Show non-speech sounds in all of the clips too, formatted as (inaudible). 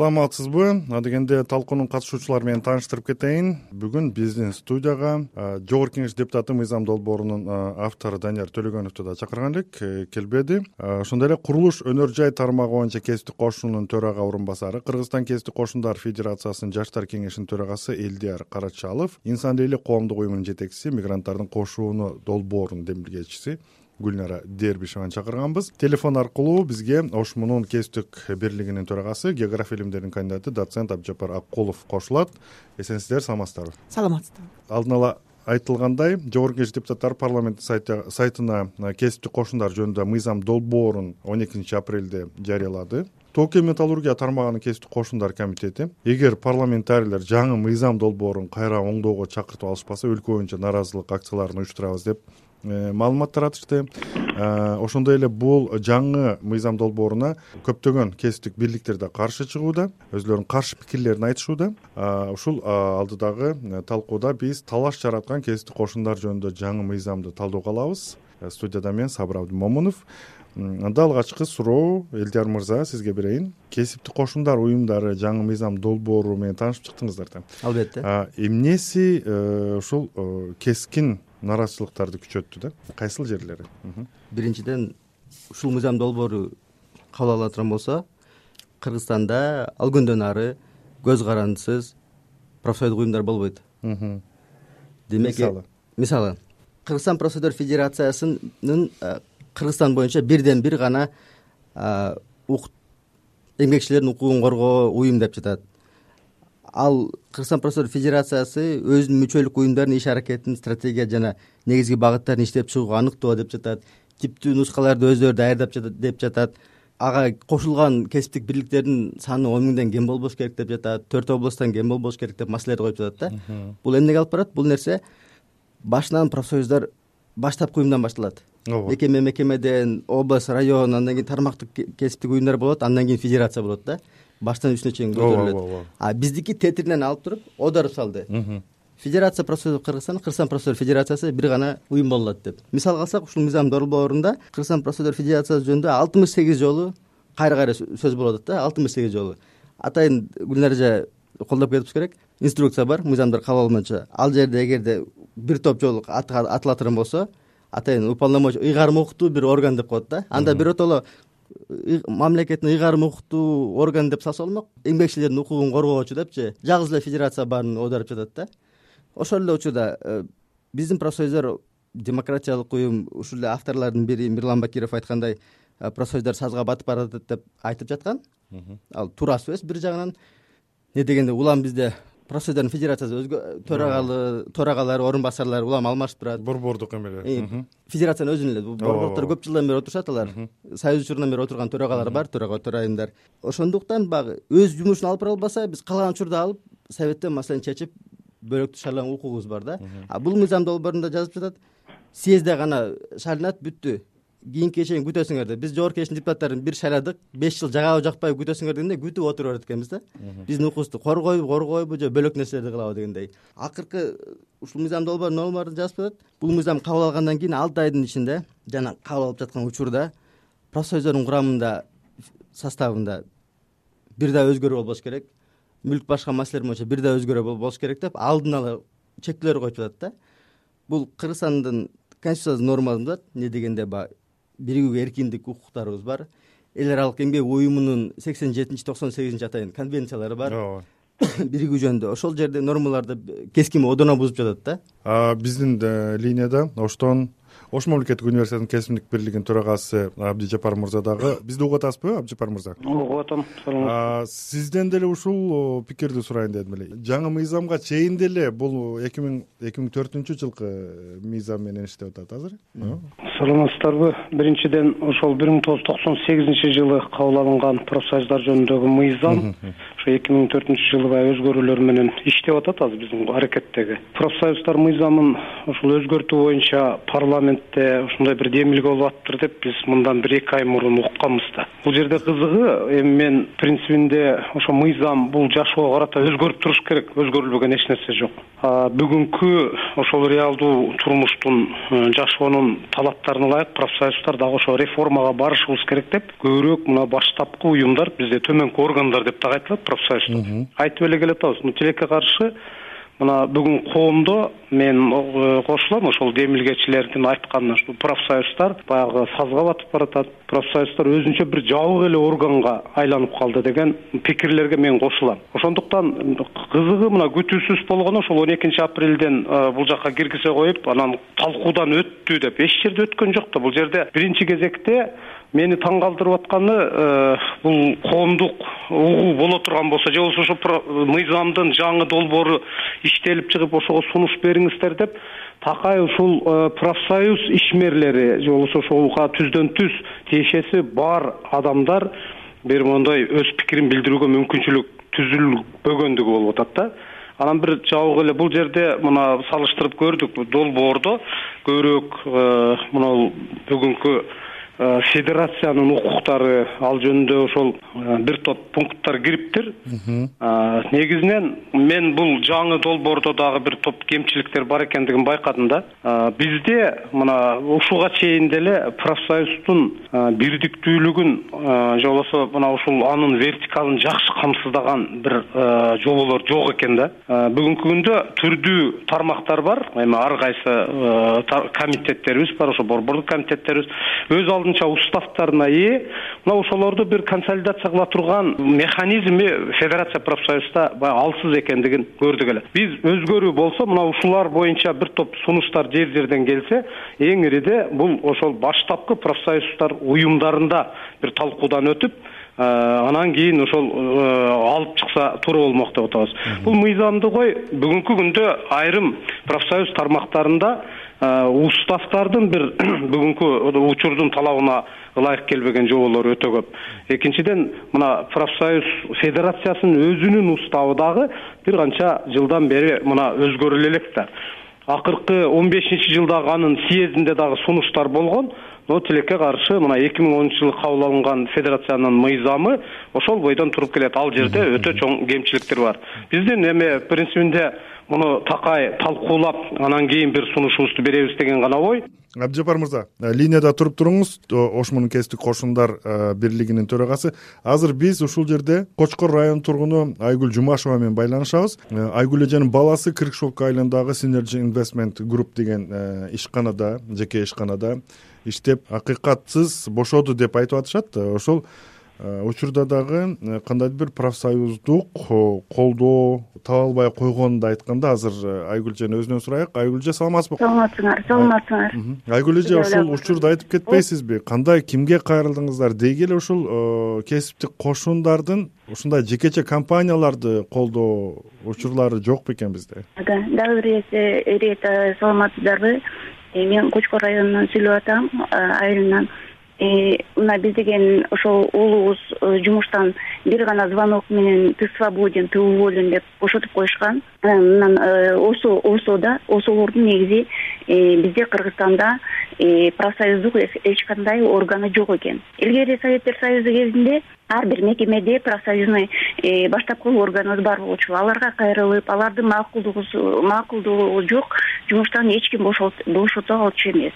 саламатсызбы? Адегенде талкуунун катышуучулары менен тааныштырып кетейин. Бүгүн биздин студияга жогорку кеңеш депутаты мыйзам долбоорунун автору данияр төлөгөновду да чакырган элек келбеди. Ошондой эле курулуш өнөр жай тармагы боюнча кесиптик кошунунун төрага орун басары кыргызстан кесиптик кошундары федерациясынын жаштар кеңешинин төрагасы элдияр карачалов инсан ээлик коомдук уюмунун жетекчиси мигранттардын кошууну долбоорунун демилгечиси гүлнара дербишеваны чакырганбыз. Телефон аркылуу бизге ош мунун кесиптик бирлигинин төрагасы география илимдеринин кандидаты доцент абдыжапар аккулов кошулат. Эсенсиздерби саламатсыздарбы? Саламатсыздарбы. Алдын ала айтылгандай жогорку кеңеш депутаттары парламенттин сайтына кесиптик кошундар жөнүндө мыйзам долбоорун он экинчи апрелде жарыялады. Тоо кен металлургия тармагынын кесиптик кошундар комитети эгер парламентарийлер жаңы мыйзам долбоорун кайра оңдоого чакыртып алышпаса өлкө боюнча нааразылык акцияларын уюштурабыз деп маалымат таратышты. Э, ошондой эле бул жаңы мыйзам долбооруна көптөгөн кесиптик бирликтер да каршы чыгууда өзүлөрүнүн каршы пикирлерин айтышууда. Ушул алдыдагы э, талкууда биз талаш жараткан кесиптик кошундар жөнүндө жаңы мыйзамды талдөөгө алабыз. Студияда мен сабыр абдымомунов анда алгачкы суроо элдияр мырза сизге берейин. Кесиптик кошундар уюмдары жаңы мыйзам долбоору менен таанышып чыктыңыздар да. Албетте. Эмнеси ушул кескин нааразычылыктарды күчөттү да? Кайсыл жерлери? Биринчиден ушул мыйзам долбоору кабыл алына турган болсо кыргызстанда ал күндөн ары көз карандысыз профсоюздук уюмдар болбойт. Демек мисалы? мисалы кыргызстан профсоюздар федерациясынын кыргызстан боюнча бирден бир гана эмгекчилердин укугун коргоо уюм деп жатат ал кыргызстан профсоюздар федерациясы өзүнүн мүчөлүк уюмдардын иш аракетин стратегия жана негизги багыттарын иштеп чыгууга аныктоо деп жатат. Типтүү нускаларды өздөрү даярдап деп жатат. Ага кошулган кесиптик бирликтердин саны он миңден кем болбош керек деп жатат. Төрт областтан кем болбош керек деп маселелерди коюп жатат да. Бул эмнеге алып барат? Бул нерсе башынан профсоюздар баштапкы уюмдан башталат. Ооба мекеме мекемеден область район андан кийин тармактык кесиптик уюмдар болот андан кийин федерация болот да баштан үстүнө чейин көтөрүлөт. ооба а биздики тетиринен алып туруп оодарып салды. Федерация профсоюз кыргызстан кыргызстан профсоюздар федерациясы бир гана уюм боло алат деп. Мисалга алсак ушул мыйзам долбоорунда кыргызстан профсоюздар федерациясы жөнүндө алтымыш сегиз жолу кайра кайра сөз болуп атат да алтымыш сегиз жолу. Атайын гүлнара эже колдоп кетишибиз керек инструкция бар мыйзамдар кабыл алуу боюнча ал жерде эгерде бир топ жолу атыла турган болсо атайын уполномочен ыйгарым укуктуу бир орган деп коет да. Анда биротоло мамлекеттин ыйгарым укуктуу орган деп салса болмок эмгекчилердин укугун коргоочу депчи. Жалгыз эле федерация баарын оодарып жатат да. Ошол эле учурда э, биздин профсоюздар демократиялык уюм ушул эле авторлордун бири мирлан бакиров айткандай э, профсоюздар сазга батып баратат деп айтып жаткан. Ал туура сөз бир жагынан. Эмне дегенде улам бизде профсоюздардын федерациясы төрагалы төрагалары орун басарлары улам алмашып турат борбордук эмелер федерациянын өзүнүн эле борбордуктар көп жылдан бери отурушат алар. Союз учурунан бери отурган төрагалар бар төрага төрайымдар. Ошондуктан баягы өз жумушун алып бара албаса биз каалаган учурда алып советтен маселени чечип бөлөктү шаарлаган укугубуз бар да. А бул мыйзам долбоорунда жазып жатат съездде гана шайланат бүттү кийинкиге чейин күтөсүңөр деп биз жогорку кеңештин депутаттарын бир шайладык беш жыл жагабы жакпайбы күтөсүңөр дегенде күтүп отура берет экенбиз да. Биздин укугубузду коргойбу коргойбу же бөлөк нерселерди кылабы дегендей. Акыркы ушул мыйзам долбоордун нормаларын жазып жатат бул мыйзам кабыл алгандан кийин алты айдын ичинде жана кабыл алып жаткан учурда профсоюздордун курамында составында бир да өзгөрүү болбош керек. Мүлк башка маселелер боюнча бир да өзгөрүү болбош керек деп алдын ала чектөөлөр коюп жатат да. Бул кыргызстандын конституциясынын нормасында эмне дегенде баягы биригүүгө эркиндик укуктарыбыз бар. Эл аралык эмгек уюмунун сексен жетинчи токсон сегизинчи атайын конвенциялары бар. Ооба. (coughs) Биригүү жөнүндө ошол жерде нормаларды кескин одоно бузуп жатат да. Биздин э, линияда оштон ош мамлекеттик университетинин кесипдик бирлигинин төрагасы абдижапар мырза дагы бизди угуп атасызбы абдижапар мырза? Угуп атам саламатсызбы сизден деле ушул пикирди сурайын дедим эле. Жаңы мыйзамга чейин деле бул эки миң эки миң төртүнчү жылкы мыйзам менен иштеп атат азыр. Саламатсыздарбы? Биринчиден ошол бир миң тогуз жүз токсон сегизинчи жылы кабыл алынган профсоюздар жөнүндөгү мыйзам ошо эки миң төртүнчү жылы баягы өзгөрүүлөр менен иштеп атат азыр биздин аракеттеги. Профсоюздар мыйзамын ушул өзгөртүү боюнча парламент ушундай бир демилге болуп атыптыр деп биз мындан бир эки ай мурун укканбыз да. Бул жерде кызыгы эми мен принцибинде ошо мыйзам бул жашоого карата өзгөрүп туруш керек өзгөрүлбөгөн эч нерсе жок. Бүгүнкү ошол реалдуу турмуштун э, жашоонун талаптарына ылайык профсоюздар дагы ошо реформага барышыбыз керек деп көбүрөөк мына баштапкы уюмдар бизде төмөнкү органдар деп дагы айтылат профсоюзду. Айтып эле келеатабыз тилекке каршы мына бүгүн коомдо мен э, кошулам ошол демилгечилердин айтканына ушул профсоюздар баягы сазга батып баратат. Профсоюздар өзүнчө бир жабык эле органга айланып калды деген пикирлерге мен кошулам. Ошондуктан кызыгы мына күтүүсүз болгону ошол он экинчи апрелден э, бул жака киргизе коюп анан талкуудан өттү деп эч жерде өткөн жок да. Бул жерде биринчи кезекте мени таң калтырып атканы э, бул коомдук угуу боло турган болсо же болбосо ошо мыйзамдын жаңы долбоору иштелип чыгып ошого сунуш бериңиздер деп такай ушул э, профсоюз ишмерлери же болбосо ошолга түздөн түз тиешеси бар адамдар бир моундай өз пикирин билдирүүгө мүмкүнчүлүк түзүлбөгөндүгү болуп атат да. Анан бир жабык эле бул жерде мына салыштырып көрдүк долбоордо. Көбүрөөк э, мынау бүгүнкү федерациянын укуктары ал жөнүндө ошол э, бир топ пункттар кириптир. Э, негизинен мен бул жаңы долбоордо дагы бир топ кемчиликтер бар экендигин байкадым да. Бизде мына ушуга чейин деле профсоюздун бирдиктүүлүгүн же болбосо мына ушул анын вертикалын жакшы камсыздаган бир жоболор жок экен да. Бүгүнкү күндө түрдүү тармактар бар. Эми ар кайсы комитеттерибиз бар ошо борбордук комитеттерибиз. Өз уставтарына ээ мына ошолорду бир консолидация кыла турган механизми федерация профсоюзда баягы алсыз экендигин көрдүк эле. Биз өзгөрүү болсо мына ушулар боюнча бир топ сунуштар жер жерден келсе эң ириде бул ошол баштапкы профсоюздар уюмдарында бир талкуудан өтүп э, анан кийин ошол э, алып чыкса туура болмок деп атабыз. Бул мыйзамды кой? Бүгүнкү күндө айрым профсоюз тармактарында уставдардын бир (clears throat) бүгүнкү учурдун талабына ылайык келбеген жоболор өтө көп. Экинчиден мына профсоюз федерациясынын өзүнүн уставы дагы бир канча жылдан бери мына өзгөрүлө элек да акыркы он бешинчи жылдагы анын съездинде дагы сунуштар болгон но тилекке каршы мына эки миң онунчу жылы кабыл алынган федерациянын мыйзамы ошол бойдон туруп келет. Ал жерде өтө чоң кемчиликтер бар. Биздин эми принцибинде муну такай талкуулап анан кийин бир сунушубузду беребиз деген гана ой. Абдыжапар мырза э, линияда туруп туруңуз. Ошмун кесиптик кошундар э, бирлигинин төрагасы. Азыр биз ушул жерде кочкор районунун тургуну айгүл жумашева менен байланышабыз. Э, айгүл эженин баласы кыркшок айылындагы синерджи инвестмент групп деген ишканада жеке ишканада иштеп акыйкатсыз бошоду деп айтып атышат. Ошол учурда дагы э, кандайдыр бир профсоюздук э, колдоо таба албай койгонун да айтканда азыр айгүл эжени өзүнөн сурайык. Айгүл эже саламатсызбы? Саламатсыңар саламатсыңар. Айгүл эже ушул учурду айтып кетпейсизби? Кандай кимге кайрылдыңыздар? Деги эле ушул кесиптик кошундардын ушундай жекече компанияларды колдоо учурлары жок бекен бизде? Дагы бир ирет саламатсыздарбы? Мен кочкор районунан сүйлөп атам айылынан мына биз деген ошол уулубуз э, жумуштан бир гана звонок менен ты свободен ты уволен деп бошотуп коюшкан. Анан э, осода осолордун негизи э, бизде кыргызстанда профсоюздук эч кандай органы жок экен. Илгери советтер союзу кезинде ар бир мекемеде профсоюзный баштапкы органыбыз бар болчу. Аларга кайрылып алардын макулдугу жок жумуштан эч ким бошото алчу эмес.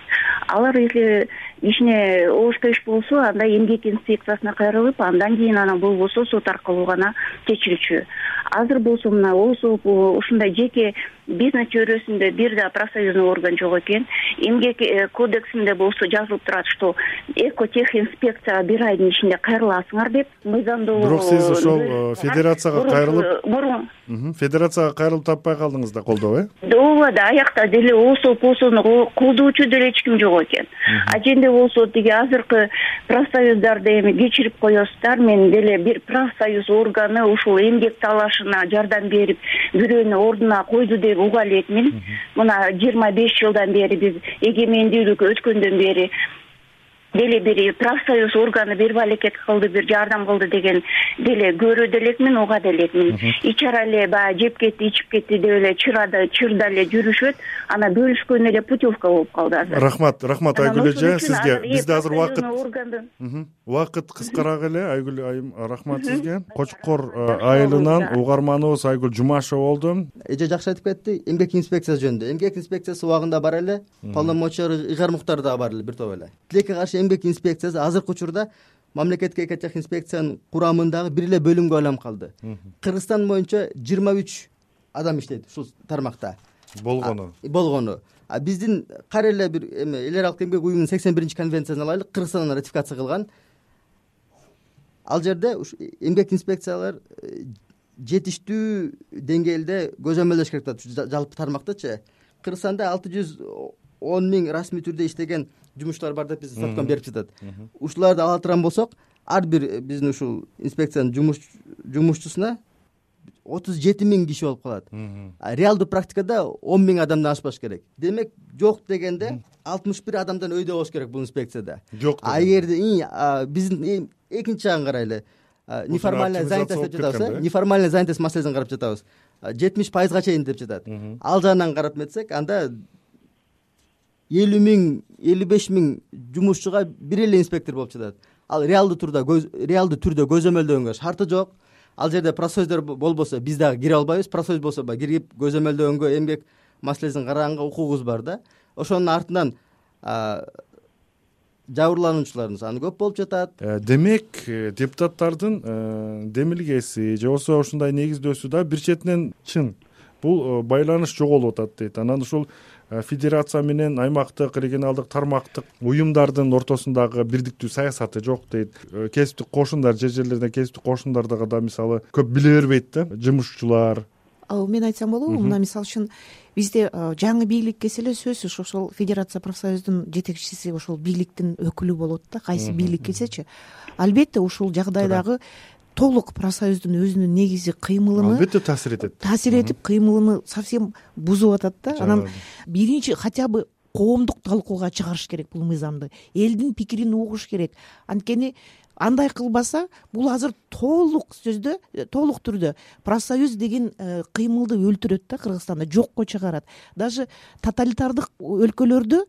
Алар если ишине ошто иш болсо анда эмгек инспекциясына кайрылып андан кийин анан болбосо сот аркылуу гана чечилчү. Азыр болсо мына осоп ушундай жеке бизнес чөйрөсүндө бир да профсоюзный орган жок экен. Эмгек э, кодексинде болсо жазылып турат что экотех инспекцияга бир айдын ичинде кайрыласыңар деп мыйзамдоо бирок сиз ошол э, федерацияга кайрылып мурун. Федерацияга кайрылып таппай калдыңыз да колдоо э? Ооба да аякта деле осоп осону колдоочу деле эч ким жок экен. Аженде болсо тиги азыркы профсоюздарды эми кечирип коесуздар мен деле бир профсоюз органы ушул эмгек талашына жардам берип бирөөнү ордуна койду деп уга элекмин мына жыйырма беш жылдан бери биз эгемендүүлүк өткөндөн бери деле бир профсоюз органы бир балекет кылды бир жардам кылды деген деле көрөдө элекмин угат элекмин ичара эле баягы жеп кетти ичип кетти деп эле чырада чырда эле жүрүшөт анан бөлүшкөн эле путевка болуп калды азыр. Рахмат рахмат айгүл эже сизге бизде азыр убакыт убакыт кыскараак эле айгүл айым рахмат сизге. Кочкор э, айылынан угарманыбыз айгүл жумашева болду. Эже жакшы айтып кетти эмгек инспекциясы жөнүндө. Эмгек инспекциясы убагында бар эле полномочия ыйгармуктары дагы бар эле бир топ эле. Тилекке каршы эмгек инспекциясы азыркы учурда мамлекеттик экотех инспекциянын курамындагы бир эле бөлүмгө айланып калды. Кыргызстан боюнча жыйырма үч адам иштейт ушул тармакта. Болгону. Болгону. А биздин кайра эле бир эме эл аралык эмгек уюмунун сексен биринчи конвенциясын алайлык кыргызстан ратификация кылган. Ал жерде ушу эмгек инспекциялар э, жетиштүү деңгээлде көзөмөлдөш керек да жалпы тармактычы. Кыргызстанда алты жүз он миң расмий түрдө иштеген жумушчулар бар деп бизге соткон берип жатат. Ушуларды ала турган болсок ар бир э, биздин ушул инспекциянын жумушчусуна отуз жети миң киши болуп калат. Реалдуу практикада он миң адамдан ашпаш керек. Демек жок дегенде алтымыш бир адамдан өйдө болуш керек бул инспекцияда. Жок а эгерде биздин экинчи жагын карайлы неформальная занятость деп жатабыз э? Неформальная занятость маселесин карап жатабыз. Жетимиш пайызга чейин деп жатат. Ал жагынан карап эметсек анда элүү миң элүү беш миң жумушчуга бир эле инспектор болуп жатат. Ал реалдуу турда реалдуу түрдө көзөмөлдөгөнгө шарты жок. Ал жерде профсоюздар болбосо биз дагы кире албайбыз. Профсоюз болсо баягы кирип көзөмөлдөгөнгө эмгек маселесин караганга укугубуз бар да. Ошонун артынан жабырлануучулардын саны көп болуп жатат. Э, демек э, депутаттардын э, демилгеси же болбосо ушундай негиздөөсү да бир четинен чын. Бул байланыш жоголуп атат дейт. Анан ушул федерация менен аймактык регионалдык тармактык уюмдардын ортосундагы бирдиктүү саясаты жок дейт. Кесиптик кошундар жер жерлерден кесиптик кошундарды да мисалы көп биле бербейт да жумушчулар мен айтсам болобу мына мисалы үчүн бизде жаңы бийлик келсе эле сөзсүз. Ошол федерация профсоюздун жетекчиси ошол бийликтин өкүлү болот да кайсы бийлик келсечи. Албетте ушул жагдайдагы толук профсоюздун өзүнүн негизи кыймылыны албетте таасир этет. таасир этип кыймылыны совсем бузуп атат да. Анан биринчи хотя бы коомдук талкууга чыгарыш керек бул мыйзамды. Элдин пикирин угуш керек. Анткени андай кылбаса бул азыр толук сөздө толук түрдө профсоюз деген э, кыймылды өлтүрөт да кыргызстанда жокко чыгарат. Даже тоталитардык өлкөлөрдө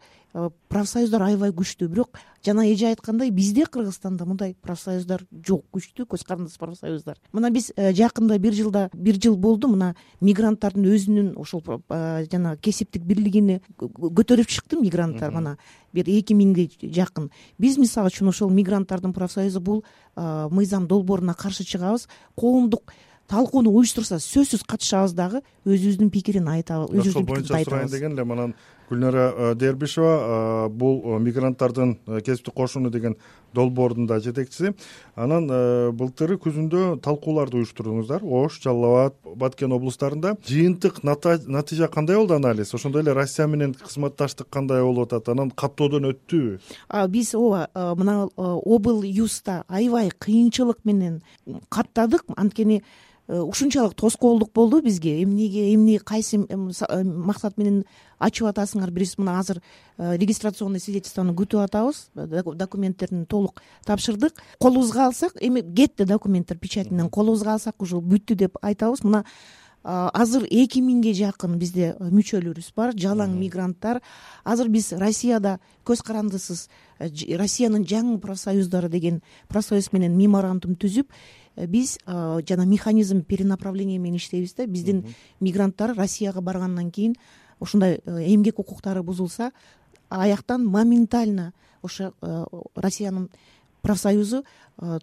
профсоюздар аябай күчтүү. Бирок жана эже айткандай бизде кыргызстанда мындай профсоюздар жок күчтүү көз карандысыз профсоюздар. Мына биз э, жакында бир жылда бир жыл болду мына мигранттардын өзүнүн ошол э, жана кесиптик бирлигини көтөрүп чыкты мигранттар мына бир эки миңге жакын. Биз мисалы үчүн ошол мигранттардын профсоюзу бул мыйзам долбооруна каршы чыгабыз коомдук талкууну уюштурса сөзсүз катышабыз дагы өзүбүздүн пикирин айтабыз ошол боюнча сурайын деген элем анан гүлнара э, дээрбишева э, бул э, мигранттардын кесиптик кошуну деген долбоордун да жетекчиси. Анан былтыр күзүндө талкууларды уюштурдуңуздар. Ош жалал абад баткен облустарында жыйынтык натыйжа кандай болду анализ? Ошондой эле россия менен кызматташтык кандай болуп атат? Анан каттоодон өттүбү биз ооба мына обл юста аябай кыйынчылык менен каттадык. Анткени ушунчалык тоскоолдук болду бизге. Эмнеге эмне кайсы э, максат менен ачып атасыңар? Биз мына азыр э, регистрационный свидетельствону күтүп атабыз. Документтерин толук тапшырдык. Колубузга алсак эми кетти документтер печать менен колубузга алсак уже бүттү деп айтабыз. Мына азыр эки миңге жакын бизде мүчөлөрүбүз бар жалаң мигранттар. Азыр биз россияда көз карандысыз россиянын жаңы профсоюздары деген профсоюз менен меморандум түзүп Э, биз жана механизм перенаправление менен иштейбиз да. Биздин мигранттар россияга баргандан кийин ушундай э, эмгек укуктары бузулса аяктан моментально ошо э, россиянын профсоюзу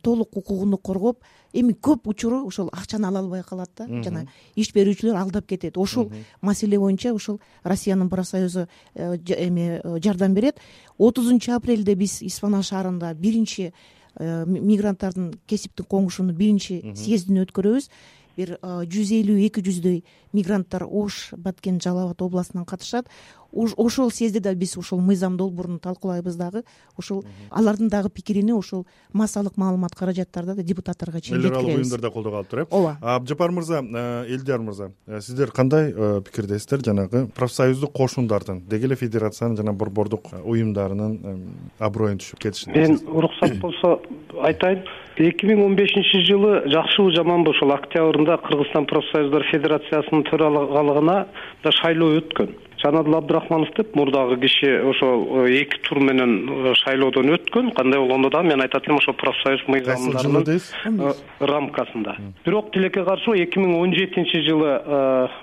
толук укугуну коргоп эми көп учуру ошол акчаны ала албай калат да. Жана иш берүүчүлөр алдап кетет. Ошол маселе боюнча ушул россиянын профсоюзу эме жардам берет. Отузунчу апрелде биз испана шаарында биринчи Э, мигранттардын кесиптик коңушунун биринчи съездин өткөрөбүз бир жүз элүү эки жүздөй мигранттар ош баткен жалал абад областынан катышат ошол съездде да биз ушул мыйзам долбооруну талкуулайбыз дагы. Ушул алардын дагы пикирини ушул массалык маалымат каражаттарда да депутаттарга чейин жеткиребиз эл аралык уюмдар да колдоо алыптыр э ооба. Абжапар мырза э, элдияр мырза э, сиздер кандай пикирдесиздер? Жанагы профсоюздук кошундардын деги эле федерациянын жана борбордук уюмдарынын аброюн түшүп кетишине. Мен уруксат болсо айтайын эки миң он бешинчи жылы жакшыбы жаманбы ошол октябрында кыргызстан профсоюздар федерациясынын төрагалыгына да шайлоо өткөн. Жанадыл абдрахманов деп мурдагы киши ошол э, эки тур менен э, шайлоодон өткөн. Кандай болгондо дагы мен айтат элем ошол профсоюз мыйзамдарынын э, рамкасында. Бирок тилекке каршы эки миң он жетинчи жылы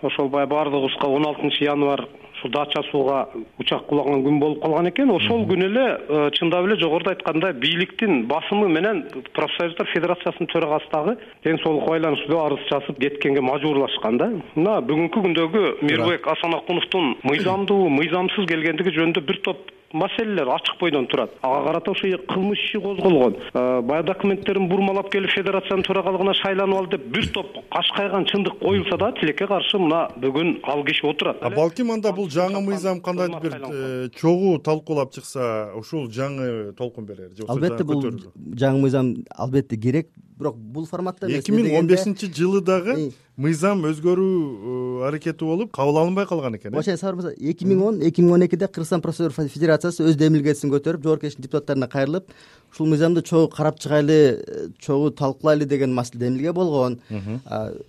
ошол баягы баардыгыбызга он алтынчы январь ушул дача сууга учак кулаган күн болуп калган экен. Ошол күнү эле э, чындап эле жогоруда айткандай бийликтин басымы менен профсоюздар федерациясынын төрагасы дагы ден соолукка байланыштуу арыз жазып кеткенге мажбурлашкан да. Мына бүгүнкү күндөгү мирбек асанакуновдун мыйзамдуу мыйзамсыз келгендиги жөнүндө бир топ маселелер ачык бойдон турат. Ага карата ошо кылмыш иши козголгон. Э, баягы документтерин бурмалап келип федерациянын төрагалыгына шайланып алды деп бир топ кашкайган чындык коюлса да тилекке каршы мына бүгүн ал киши отурат балким анда бул жаңы мыйзам кандайдыр бир э, чогуу талкуулап чыкса ушул жаңы толкун берер же албетте бул жаңы мыйзам албетте керек бирок бул форматта эмес. Эки миң он бешинчи жылы дагы мыйзам өзгөрүү аракети болуп кабыл алынбай калган экен ооба сабыр мырза эки миң он эки миң он экиде кыргызстан профессор федерациясы өз демилгесин көтөрүп жогорку кеңештин депутаттарына кайрылып ушул мыйзамды чогуу карап чыгайлы чогуу талкуулайлы деген демилге болгон.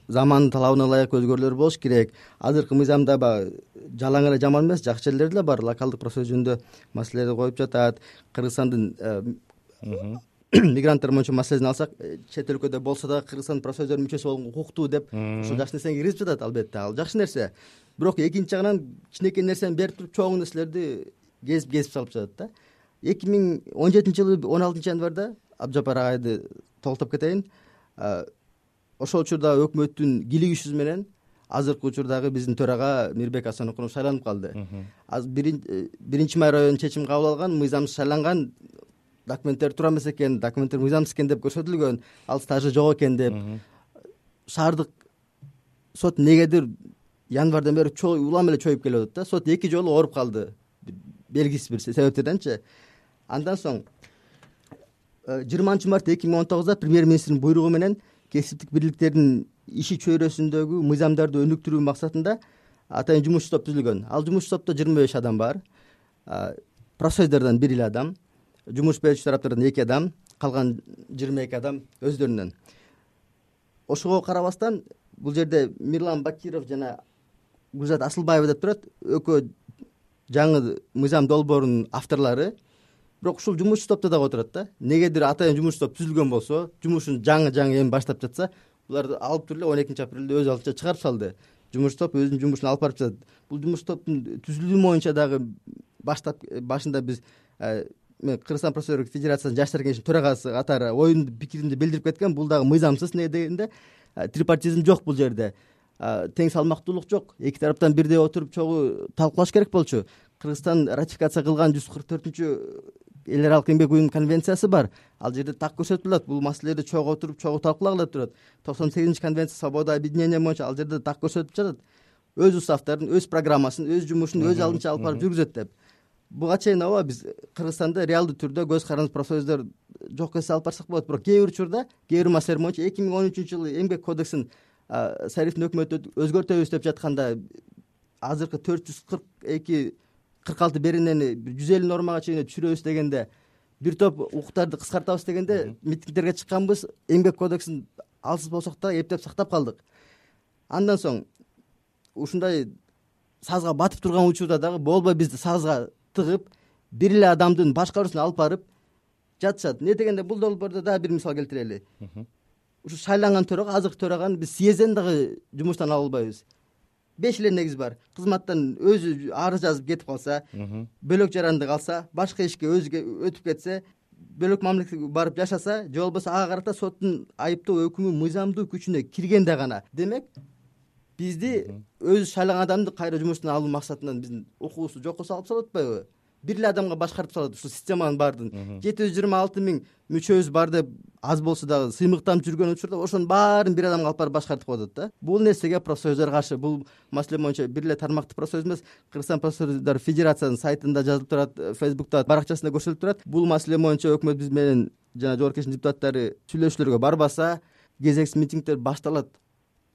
Замандын талабына ылайык өзгөрүүлөр болуш керек. Азыркы мыйзамда баягы жалаң эле жаман эмес жакшы жерлери деле бар. Локалдык профсоюз жөнүндө маселелерди коюп жатат. Кыргызстандын э, (clears throat) мигранттар боюнча маселесин алсак э, чет өлкөдө болсо дагы кыргызстандын профсоюздордун мүчөсү болгонго укуктуу деп ушул жакшы нерсени киргизип жатат албетте. Ал жакшы нерсе бирок экинчи жагынан кичинекей нерсени берип туруп чоң нерселерди кесип кесип салып жатат да. Эки миң он жетинчи жылы он алтынчы январда абдыжапар агайды толуктап кетейин. Ошол учурда өкмөттүн кийлик күчүсү менен азыркы учурдагы биздин төрага мирбек асанокунов шайланып калды. Азыр э, биринчи май районунун чечими кабыл алган мыйзамсыз шайланган документтери туура эмес экен документтер мыйзамсыз экен деп көрсөтүлгөн. Ал стажы жок экен деп. Шаардык сот эмнегедир январдан бери улам эле чоюп келип атат да. Сот эки жолу ооруп калды. Белгисиз бир себептерденчи андан соң э, жыйырманчы март эки миң он тогузда премьер министрдин буйругу менен кесиптик бирликтердин иши чөйрөсүндөгү мыйзамдарды өнүктүрүү максатында атайын жумушчу топ түзүлгөн. Ал жумушчу топто жыйырма беш адам бар. Профсоюздардан бир эле адам жумуш берүүчү тараптардан эки адам калган жыйырма эки адам өздөрүнөн. Ошого карабастан бул жерде мирлан бакиров жана гүлзат асылбаева деп турат. Экөө жаңы мыйзам долбоорунун авторлору бирок ушул жумушчу топто дагы отурат да. Эмнегедир атайын жумушчу топ түзүлгөн болсо жумушун жаңы жаңы эми баштап жатса буларды алып туруп эле он экинчи апрелде өз алдынча чыгарып салды. Жумушчу топ өзүнүн жумушун алып барып жатат. Бул жумуш топтун түзүлүү боюнча дагы баштап башында биз э, кыргызстан профессорлор федерациясынын жаштар кеңешинин төрагасы катары оюмду пикиримди билдирип кеткем бул дагы мыйзамсыз эмне дегенде трипартизм жок бул жерде. Тең салмактуулук жок. Эки тараптан бирдей отуруп чогуу талкуулаш керек болчу. Кыргызстан ратификация кылган жүз кырк төртүнчү эл аралык эмгек уюмунун конвенциясы бар. Ал жерде так көрсөтүп атат бул маселелерди чогуу отуруп чогуу талкуулагыла турат токсон сегизинчи конвенция свобода объединения боюнча ал жерде так көрсөтүп жатат. Өз уставдарын өз программасын өз жумушун өз алдынча алып барып жүргүзөт деп буга чейин ооба биз кыргызстанда реалдуу түрдө көз каранды профсоюздөр жок эсе алып барсак болот. Бирок кээ бир учурда кээ бир маселелер боюнча эки миң он үчүнчү жылы эмгек кодексин сариевдин өкмөтү өзгөртөбүз деп жатканда азыркы төрт жүз кырк эки кырк алты беренени жүз элүү нормага чейин түшүрөбүз дегенде бир топ укуктарды кыскартабыз дегенде митингдерге чыкканбыз эмгек кодексин алсыз болсок да эптеп сактап калдык. Андан соң ушундай сазга батып турган учурда дагы болбой бизди сазга тыгып бир эле адамдын башкаруусуна алып барып жатышат. Эмне дегенде бул долбоордо дагы бир мисал келтирели. Ушу шайланган төрага азыркы төраганы биз съездден дагы жумуштан ала албайбыз. Беш эле негиз бар. Кызматтан өзү арыз жазып кетип калса бөлөк жарандык алса башка ишке өзү өтүп кетсе бөлөк мамлекетке барып жашаса же болбосо ага карата соттун айыптоо өкүмү мыйзамдуу күчүнө киргенде гана. Демек бизди өзү шайлаган адамды кайра жумуштан алуу максатынан биздин укугубузду жокко салып салып атпайбы бир эле адамга башкартып салат ушул системанын баардыгын. Жети жүз жыйырма алты миң мүчөбүз бар деп аз болсо дагы сыймыктанып жүргөн учурда ошонун баарын бир адамга алып барып башкартып коюп атат да. Бул нерсеге профсоюздар каршы бул маселе боюнча бир эле тармактуу профсоюз эмес кыргызстан профсоюздар федерациясынын сайтында жазылып турат фейсбукта баракчасында көрсөтүлүп турат. Бул маселе боюнча өкмөт биз менен жана жогорку кеңештин депутаттары сүйлөшүүлөргө барбаса кезексиз митингдер башталат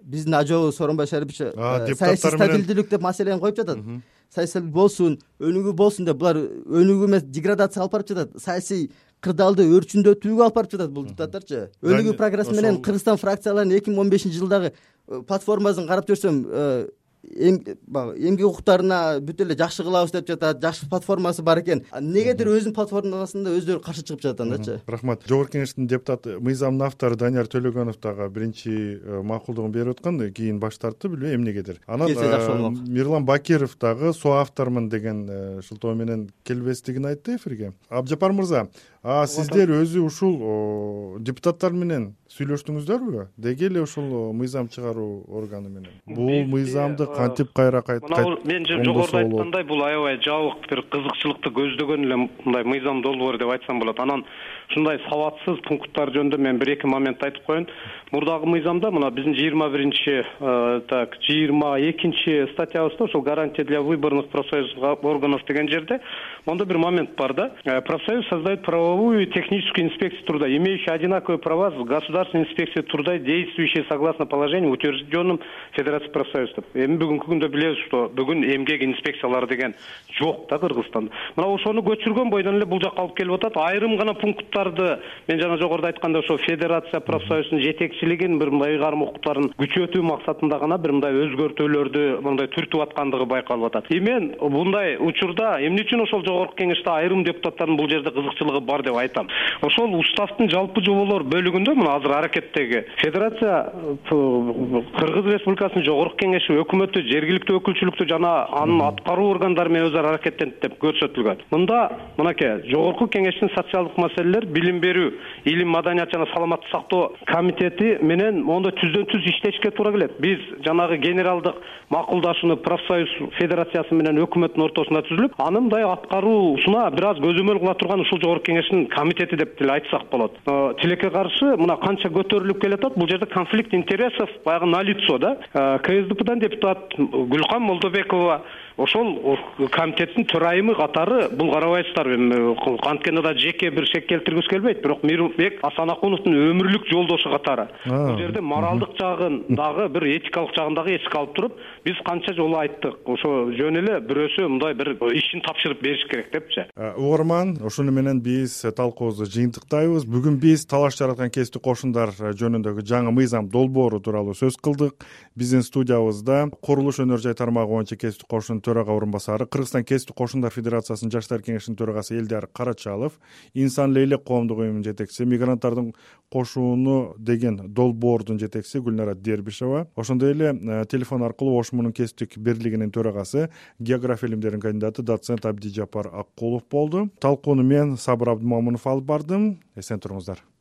биздин ажообуз сооронбай шарипович э, саясий стабилдүүлүк деп маселени коюп жатат. Саясий болсун өнүгүү болсун деп булар өнүгүү эмес деградацияга алып барып жатат. Саясий кырдаалды өрчүндөтүүгө алып барып жатат бул депутаттарчы. Өнүгүү прогрессси менен кыргызстан фракцияларынын эки миң он бешинчи жылдагы платформасын карап көрсөм э, баягы эмгек укуктарына бүт эле жакшы кылабыз деп жатат жакшы платформасы бар экен. Эмнегедир өзүнүн платформасында өздөрү каршы чыгып жатат андачы рахмат. Жогорку кеңештин депутаты мыйзамдын автору данияр төлөгөнов дагы биринчи э, макулдугун берип аткан кийин баш тартты билбейм эмнегедир анан келсе жакшы болмок. Э, мирлан бакиров дагы соавтормун деген э, шылтоо менен келбестигин айтты эфирге. Абдыжапар мырза сиздер өзү ушул депутаттар менен сүйлөштүңүздөрбү деги эле ушул мыйзам чыгаруу органы менен. Бул мыйзамды кантип кайра мына мен жогоруда айткандай бул аябай жабык бир кызыкчылыкты көздөгөн эле мындай мыйзам долбоор деп айтсам болот. Анан ушундай сабатсыз пункттар жөнүндө мен бир эки момент айтып коеюн мурдагы мыйзамда мына биздин жыйырма биринчи так жыйырма экинчи статьябызда ошол гарантия для выборных профсоюзных органов деген жерде моундай бир момент бар да. Э, профсоюз создает правовую и техническую инспекцию труда имеющую одинаковые права с государственной инспекцией труда действующие согласно положениям утвержденным федерацией профсоюзов. Эми бүгүнкү күндө билебиз что бүгүн эмгек инспекциялары деген жок да кыргызстанда. Мына ошону көчүргөн бойдон эле бул жака алып келип атат. Айрым гана пункттарды мен жана жогоруда айткандай ошо федерация профсоюзунун жетекчилигин бир мындай ыйгарым укуктарын күчөтүү максатында гана бир мындай өзгөртүүлөрдү мындай түртүп аткандыгы байкалып атат. И мен мындай учурда эмне үчүн ошол жогорку кеңеште айрым депутаттардын бул жерде кызыкчылыгы бар деп айтам. Ошол уставдын жалпы жоболор бөлүгүндө мына азыр аракеттеги федерация кыргыз республикасынын жогорку кеңеши өкмөтү жергиликтүү өкүлчүлүктү жана анын аткаруу органдары менен өз ара аракеттенет деп көрсөтүлгөн. Мында мынакей жогорку кеңештин социалдык маселелер билим берүү илим маданият жана саламаттык сактоо комитети менен моундай түздөн түз иштешке туура келет. Биз жанагы генералдык макулдашууну профсоюз федерациясы менен өкмөттүн ортосунда түзүлүп аны мындай аткаруусуна бир аз көзөмөл кыла турган ушул жогорку кеңештин комитети деп деле айтсак болот. Э, тилекке каршы мына канча көтөрүлүп келатат бул жерде конфликт интересов баягы на лицо да. Э, ксдпдан депутат гүлкан молдобекова ошол комитеттин төрайымы катары бул карабайсыздарбы эми анткени да жеке бир шек келтиргибиз келбейт. Бирок мейирбек асанакуновдун өмүрлүк жолдошу катары. Бул жерде моралдык жагын дагы бир этикалык жагын дагы эске алып туруп биз канча жолу айттык. Ошо жөн эле бирөөсү мындай бир ишин тапшырып бериш керек депчи. Э, угарман ушуну менен биз талкуубузду жыйынтыктайбыз. Бүгүн биз талаш жараткан кесиптик кошундар жөнүндөгү жаңы мыйзам долбоору тууралуу сөз кылдык. Биздин студиябызда курулуш өнөр жай тармагы боюнча кесиптик кошундун төрага орун басары кыргызстан кесиптик кошундар федерациясынын жаштар кеңешинин төрагасы элдияр карачалов инсан лейлек коомдук уюмунун жетекчиси мигранттардын кошууну деген долбоордун жетекчиси гүлнара дербишева ошондой эле э, телефон аркылуу ош муунун кесиптик бирлигинин төрагасы география илимдеринин кандидаты доцент абдижапар аккулов болду. Талкууну мен сабыр абдымомунов алып бардым. Эсен туруңуздар